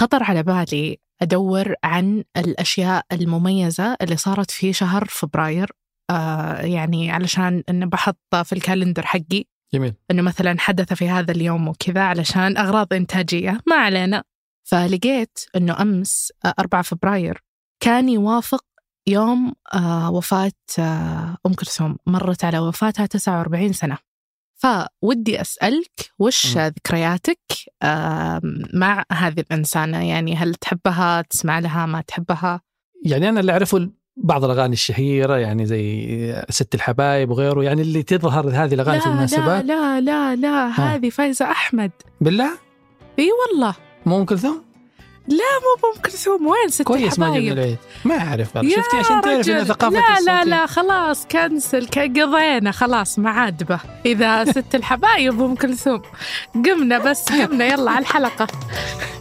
خطر على بالي أدور عن الأشياء المميزة اللي صارت في شهر فبراير آه يعني علشان إنه بحط في ال calendar حقي. جميل. إنه مثلا حدث في هذا اليوم وكذا علشان أغراض إنتاجية. ما علينا. فلقيت إنه أمس آه 4 فبراير كان يوافق يوم آه وفاة آه أم كلثوم. مرت على وفاتها 49 سنة. فودي أسألك وش. ذكرياتك مع هذه الإنسانة؟ يعني هل تحبها تسمع لها ما تحبها؟ يعني أنا اللي أعرفه بعض الأغاني الشهيرة يعني زي ست الحبايب وغيره يعني اللي تظهر هذه الأغاني في لا المناسبات. لا لا لا هذه فايزة أحمد. بالله؟ إي والله. مو ام كلثوم لا مو ام كلثوم وين ست كويس ما؟ جبنا العيد. ما أعرف شفتي عشان تعرف ان. ثقافة لا لا الصوتية. لا خلاص cancel قضينا خلاص ما عاد به. إذا ست الحبايب ام كلثوم قمنا بس قمنا يلا على الحلقة.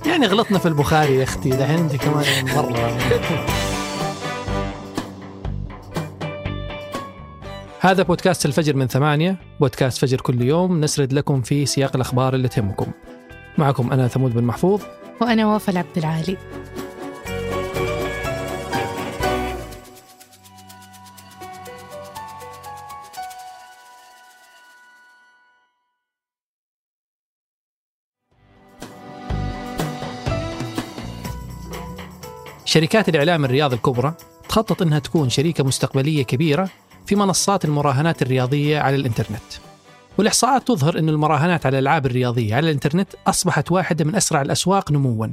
يعني غلطنا في البخاري يا أختي دحين انت كمان مرة. هذا بودكاست الفجر من ثمانية بودكاست فجر كل يوم. نسرد لكم في سياق الأخبار اللي تهمكم. معكم أنا ثمود بن محفوظ. وأنا وفاء عبد العالي. شركات الإعلام الرياضي الكبرى تخطط أنها تكون شريكة مستقبلية كبيرة في منصات المراهنات الرياضية على الإنترنت. والإحصاءات تظهر أن المراهنات على الألعاب الرياضية على الإنترنت أصبحت واحدة من أسرع الأسواق نمواً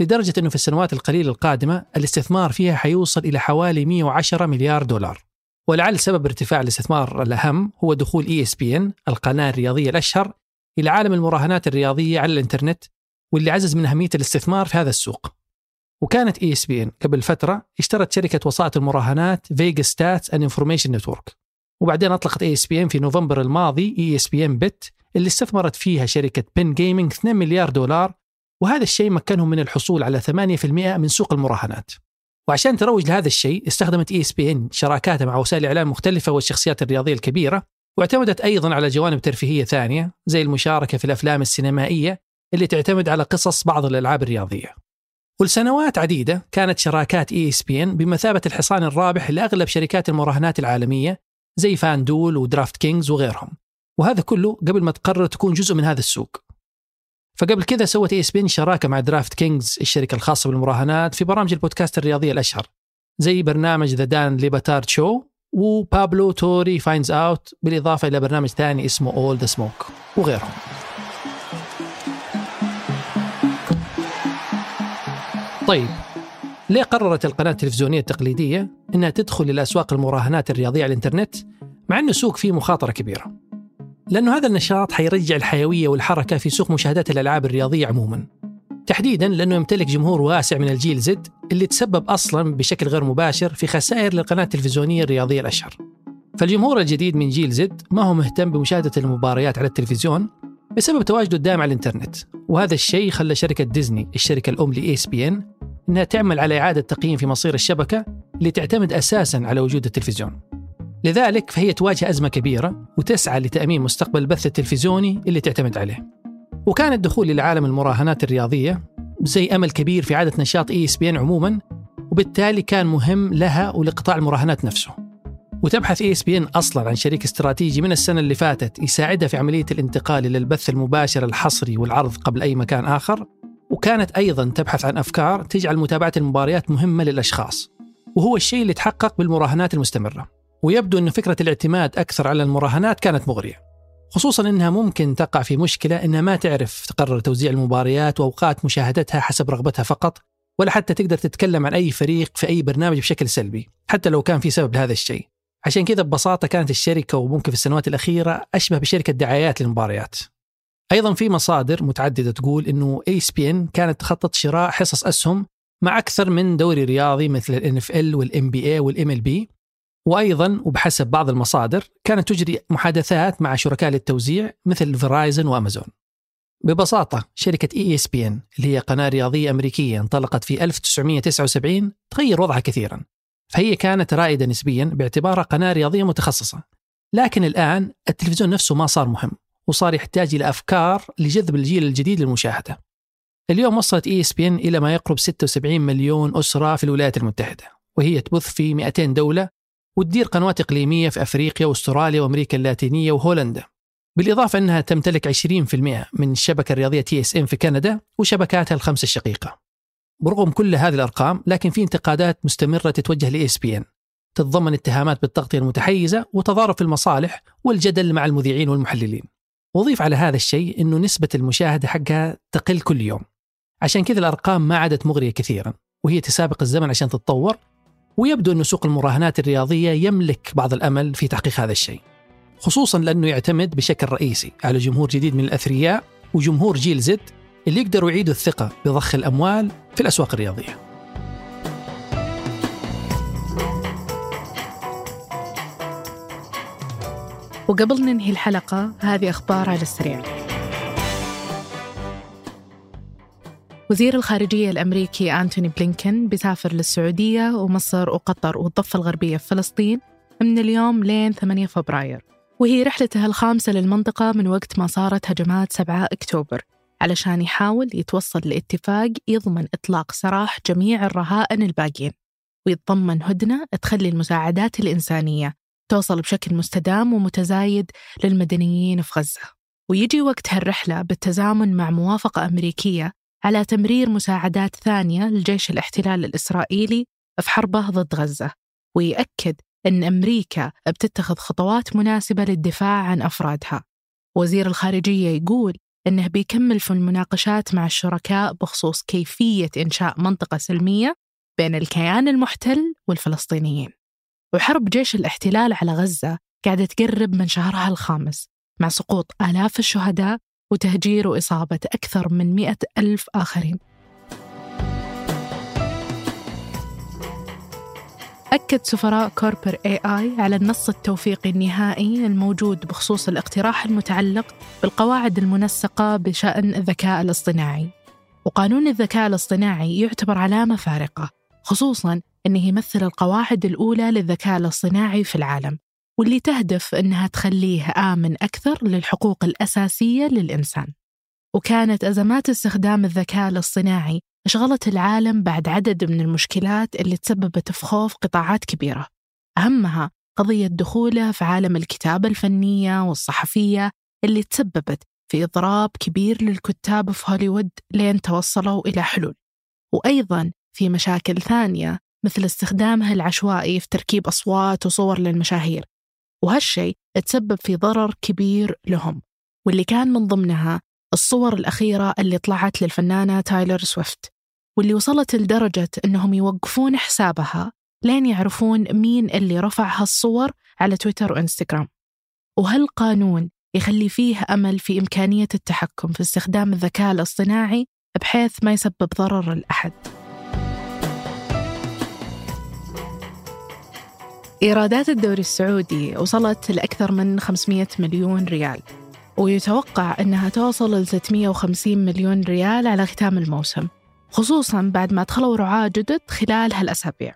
لدرجة أنه في السنوات القليلة القادمة الاستثمار فيها حيوصل إلى حوالي 110 مليار دولار. ولعل سبب ارتفاع الاستثمار الأهم هو دخول ان القناة الرياضية الأشهر إلى عالم المراهنات الرياضية على الإنترنت واللي عزز من أهمية الاستثمار في هذا السوق. وكانت ان قبل فترة اشترت شركة وسائط المراهنات Vegas Stats and Information Network وبعدين أطلقت ESPN في نوفمبر الماضي ESPN Bet اللي استثمرت فيها شركة Penn Gaming 2 مليار دولار وهذا الشيء مكنهم من الحصول على 8% من سوق المراهنات. وعشان تروج لهذا الشيء استخدمت ESPN شراكاتها مع وسائل الاعلام المختلفه والشخصيات الرياضية الكبيرة واعتمدت أيضا على جوانب ترفيهية ثانية زي المشاركة في الأفلام السينمائية اللي تعتمد على قصص بعض الألعاب الرياضية. ولسنوات عديدة كانت شراكات ESPN بمثابة الحصان الرابح لأغلب شركات المراهنات العالمية زي FanDuel و DraftKings وغيرهم. وهذا كله قبل ما تقرر تكون جزء من هذا السوق. فقبل كذا سوت ESPN شراكة مع DraftKings الشركة الخاصة بالمراهنات في برامج البودكاست الرياضية الأشهر. زي برنامج The Dan Le Batard Show و Pablo Torre Finds Out بالإضافة إلى برنامج ثاني اسمه All the Smoke وغيرهم. طيب ليه قررت القناة التلفزيونية التقليدية؟ أنها تدخل إلى أسواق المراهنات الرياضية على الإنترنت مع أنه سوق فيه مخاطرة كبيرة؟ لأنه هذا النشاط حيرجع الحيوية والحركة في سوق مشاهدات الألعاب الرياضية عموما. تحديدا لأنه يمتلك جمهور واسع من الجيل زد اللي تسبب أصلا بشكل غير مباشر في خسائر للقناة التلفزيونية الرياضية الأشهر. فالجمهور الجديد من جيل Z ما هو مهتم بمشاهدة المباريات على التلفزيون بسبب تواجده الدائم على الإنترنت. وهذا الشيء خلى شركة ديزني الشركة الأم ل ESPN إنها تعمل على إعادة تقييم في مصير الشبكة اللي تعتمد أساسا على وجود التلفزيون. لذلك فهي تواجه أزمة كبيرة وتسعى لتأمين مستقبل البث التلفزيوني اللي تعتمد عليه. وكان الدخول إلى عالم المراهنات الرياضية زي أمل كبير في اعاده نشاط ESPN عموما وبالتالي كان مهم لها ولقطاع المراهنات نفسه. وتبحث ESPN أصلا عن شريك استراتيجي من السنة اللي فاتت يساعدها في عملية الانتقال إلى البث المباشر الحصري والعرض قبل أي مكان آخر وكانت أيضا تبحث عن أفكار تجعل متابعة المباريات مهمة للأشخاص وهو الشيء اللي تحقق بالمراهنات المستمرة. ويبدو أن فكرة الاعتماد أكثر على المراهنات كانت مغرية خصوصا أنها ممكن تقع في مشكلة أنها ما تعرف تقرر توزيع المباريات وأوقات مشاهدتها حسب رغبتها فقط ولا حتى تقدر تتكلم عن أي فريق في أي برنامج بشكل سلبي حتى لو كان في سبب لهذا الشيء. عشان كذا ببساطة كانت الشركة وممكن في السنوات الأخيرة أشبه بشركة دعايات للمباريات. أيضا في مصادر متعددة تقول ESPN كانت تخطط شراء حصص أسهم مع أكثر من دوري رياضي مثل ال NBA وال MLB وأيضا وبحسب بعض المصادر كانت تجري محادثات مع شركاء للتوزيع مثل Verizon وأمازون. ببساطة شركة ESPN اللي هي قناة رياضية أمريكية انطلقت في 1979 تغير وضعها كثيرا. فهي كانت رائدة نسبيا باعتبارها قناة رياضية متخصصة. لكن الآن التلفزيون نفسه ما صار مهم وصار يحتاج إلى أفكار لجذب الجيل الجديد للمشاهدة. اليوم وصلت ESPN إلى ما يقرب 76 مليون أسرة في الولايات المتحدة وهي تبث في 200 دولة وتدير قنوات إقليمية في أفريقيا وأستراليا وأمريكا اللاتينية وهولندا. بالإضافة أنها تمتلك 20% من الشبكة الرياضية TSN في كندا وشبكاتها الخمسه الشقيقة. برغم كل هذه الأرقام لكن في انتقادات مستمرة تتوجه ل ESPN تتضمن اتهامات بالتغطيه المتحيزة وتضارب في المصالح والجدل مع المذيعين والمحللين. وضيف على هذا الشيء إنه نسبة المشاهدة حقها تقل كل يوم. عشان كذا الأرقام ما عادت مغرية كثيرا وهي تسابق الزمن عشان تتطور ويبدو أن سوق المراهنات الرياضية يملك بعض الأمل في تحقيق هذا الشيء. خصوصا لأنه يعتمد بشكل رئيسي على جمهور جديد من الأثرياء وجمهور جيل زد اللي يقدروا يعيدوا الثقة بضخ الأموال في الأسواق الرياضية. وقبل ننهي الحلقة هذه أخبار على السريع. وزير الخارجية الأمريكي أنتوني بلينكن بيسافر للسعودية ومصر وقطر والضفة الغربية في فلسطين من اليوم لين 8 فبراير. وهي رحلته الخامسة للمنطقة من وقت ما صارت هجمات 7 أكتوبر علشان يحاول يتوصل لاتفاق يضمن إطلاق سراح جميع الرهائن الباقين. ويتضمن هدنة تخلي المساعدات الإنسانية توصل بشكل مستدام ومتزايد للمدنيين في غزة. ويجي وقت هالرحلة بالتزامن مع موافقة أمريكية على تمرير مساعدات ثانية لجيش الاحتلال الإسرائيلي في حربه ضد غزة ويأكد أن أمريكا بتتخذ خطوات مناسبة للدفاع عن أفرادها. وزير الخارجية يقول أنه بيكمل في المناقشات مع الشركاء بخصوص كيفية إنشاء منطقة سلمية بين الكيان المحتل والفلسطينيين. وحرب جيش الاحتلال على غزة قاعدة تقرب من شهرها الخامس مع سقوط آلاف الشهداء وتهجير وإصابة أكثر من مئة ألف آخرين أكد سفراء كوربر اي اي على النص التوفيقي النهائي الموجود بخصوص الاقتراح المتعلق بالقواعد المنسقة بشأن الذكاء الاصطناعي. وقانون الذكاء الاصطناعي يعتبر علامة فارقة، خصوصاً أنه يمثل القواعد الأولى للذكاء الاصطناعي في العالم، واللي تهدف أنها تخليه آمن أكثر للحقوق الأساسية للإنسان. وكانت أزمات استخدام الذكاء الاصطناعي أشغلت العالم بعد عدد من المشكلات اللي تسببت في خوف قطاعات كبيرة. أهمها قضية دخوله في عالم الكتابة الفنية والصحفية اللي تسببت في إضراب كبير للكتاب في هوليوود لين توصلوا إلى حلول. وأيضا في مشاكل ثانية مثل استخدامها العشوائي في تركيب أصوات وصور للمشاهير. وهالشيء تسبب في ضرر كبير لهم واللي كان من ضمنها الصور الأخيرة اللي طلعت للفنانة تايلور سويفت واللي وصلت لدرجة أنهم يوقفون حسابها لين يعرفون مين اللي رفع هالصور على تويتر وإنستغرام. وهالقانون يخلي فيه أمل في إمكانية التحكم في استخدام الذكاء الاصطناعي بحيث ما يسبب ضرر لأحد. إيرادات الدوري السعودي وصلت لأكثر من 500 مليون ريال ويتوقع أنها توصل ل 650 مليون ريال على ختام الموسم خصوصا بعد ما دخلوا رعاة جدد خلال هالأسابيع.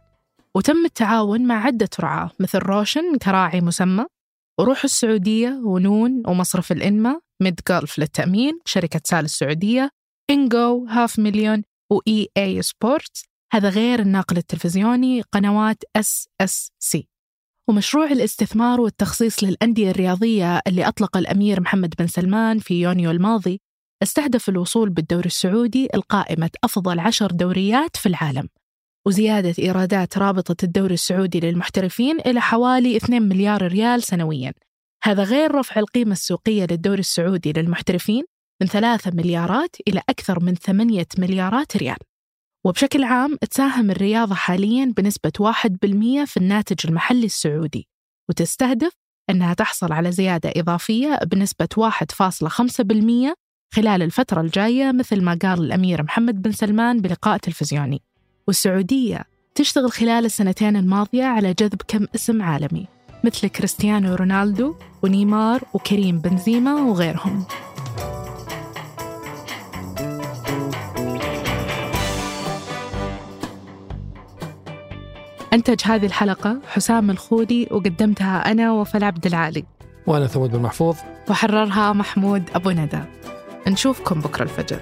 وتم التعاون مع عدة رعاة مثل روشن كراعي مسمى وروح السعودية ونون ومصرف الإنماء Medgulf للتأمين شركة سال السعودية Enjoy Half Million و EA Sports هذا غير الناقل التلفزيوني قنوات SSC ومشروع الاستثمار والتخصيص للأندية الرياضية اللي أطلق الأمير محمد بن سلمان في يونيو الماضي استهدف الوصول بالدوري السعودي القائمة أفضل عشر دوريات في العالم. وزيادة إيرادات رابطة الدوري السعودي للمحترفين إلى حوالي 2 مليار ريال سنوياً. هذا غير رفع القيمة السوقية للدوري السعودي للمحترفين من 3 مليارات إلى أكثر من 8 مليارات ريال. وبشكل عام تساهم الرياضة حاليا بنسبة 1% في الناتج المحلي السعودي وتستهدف أنها تحصل على زيادة إضافية بنسبة 1.5% خلال الفترة الجاية مثل ما قال الأمير محمد بن سلمان بلقاء تلفزيوني. والسعودية تشتغل خلال السنتين الماضية على جذب كم اسم عالمي مثل كريستيانو رونالدو ونيمار وكريم بنزيما وغيرهم. أنتج هذه الحلقة حسام الخولي وقدمتها أنا وفاء عبد العالي. وأنا ثمود بن محفوظ. وحررها محمود أبو ندى. نشوفكم بكرة الفجر.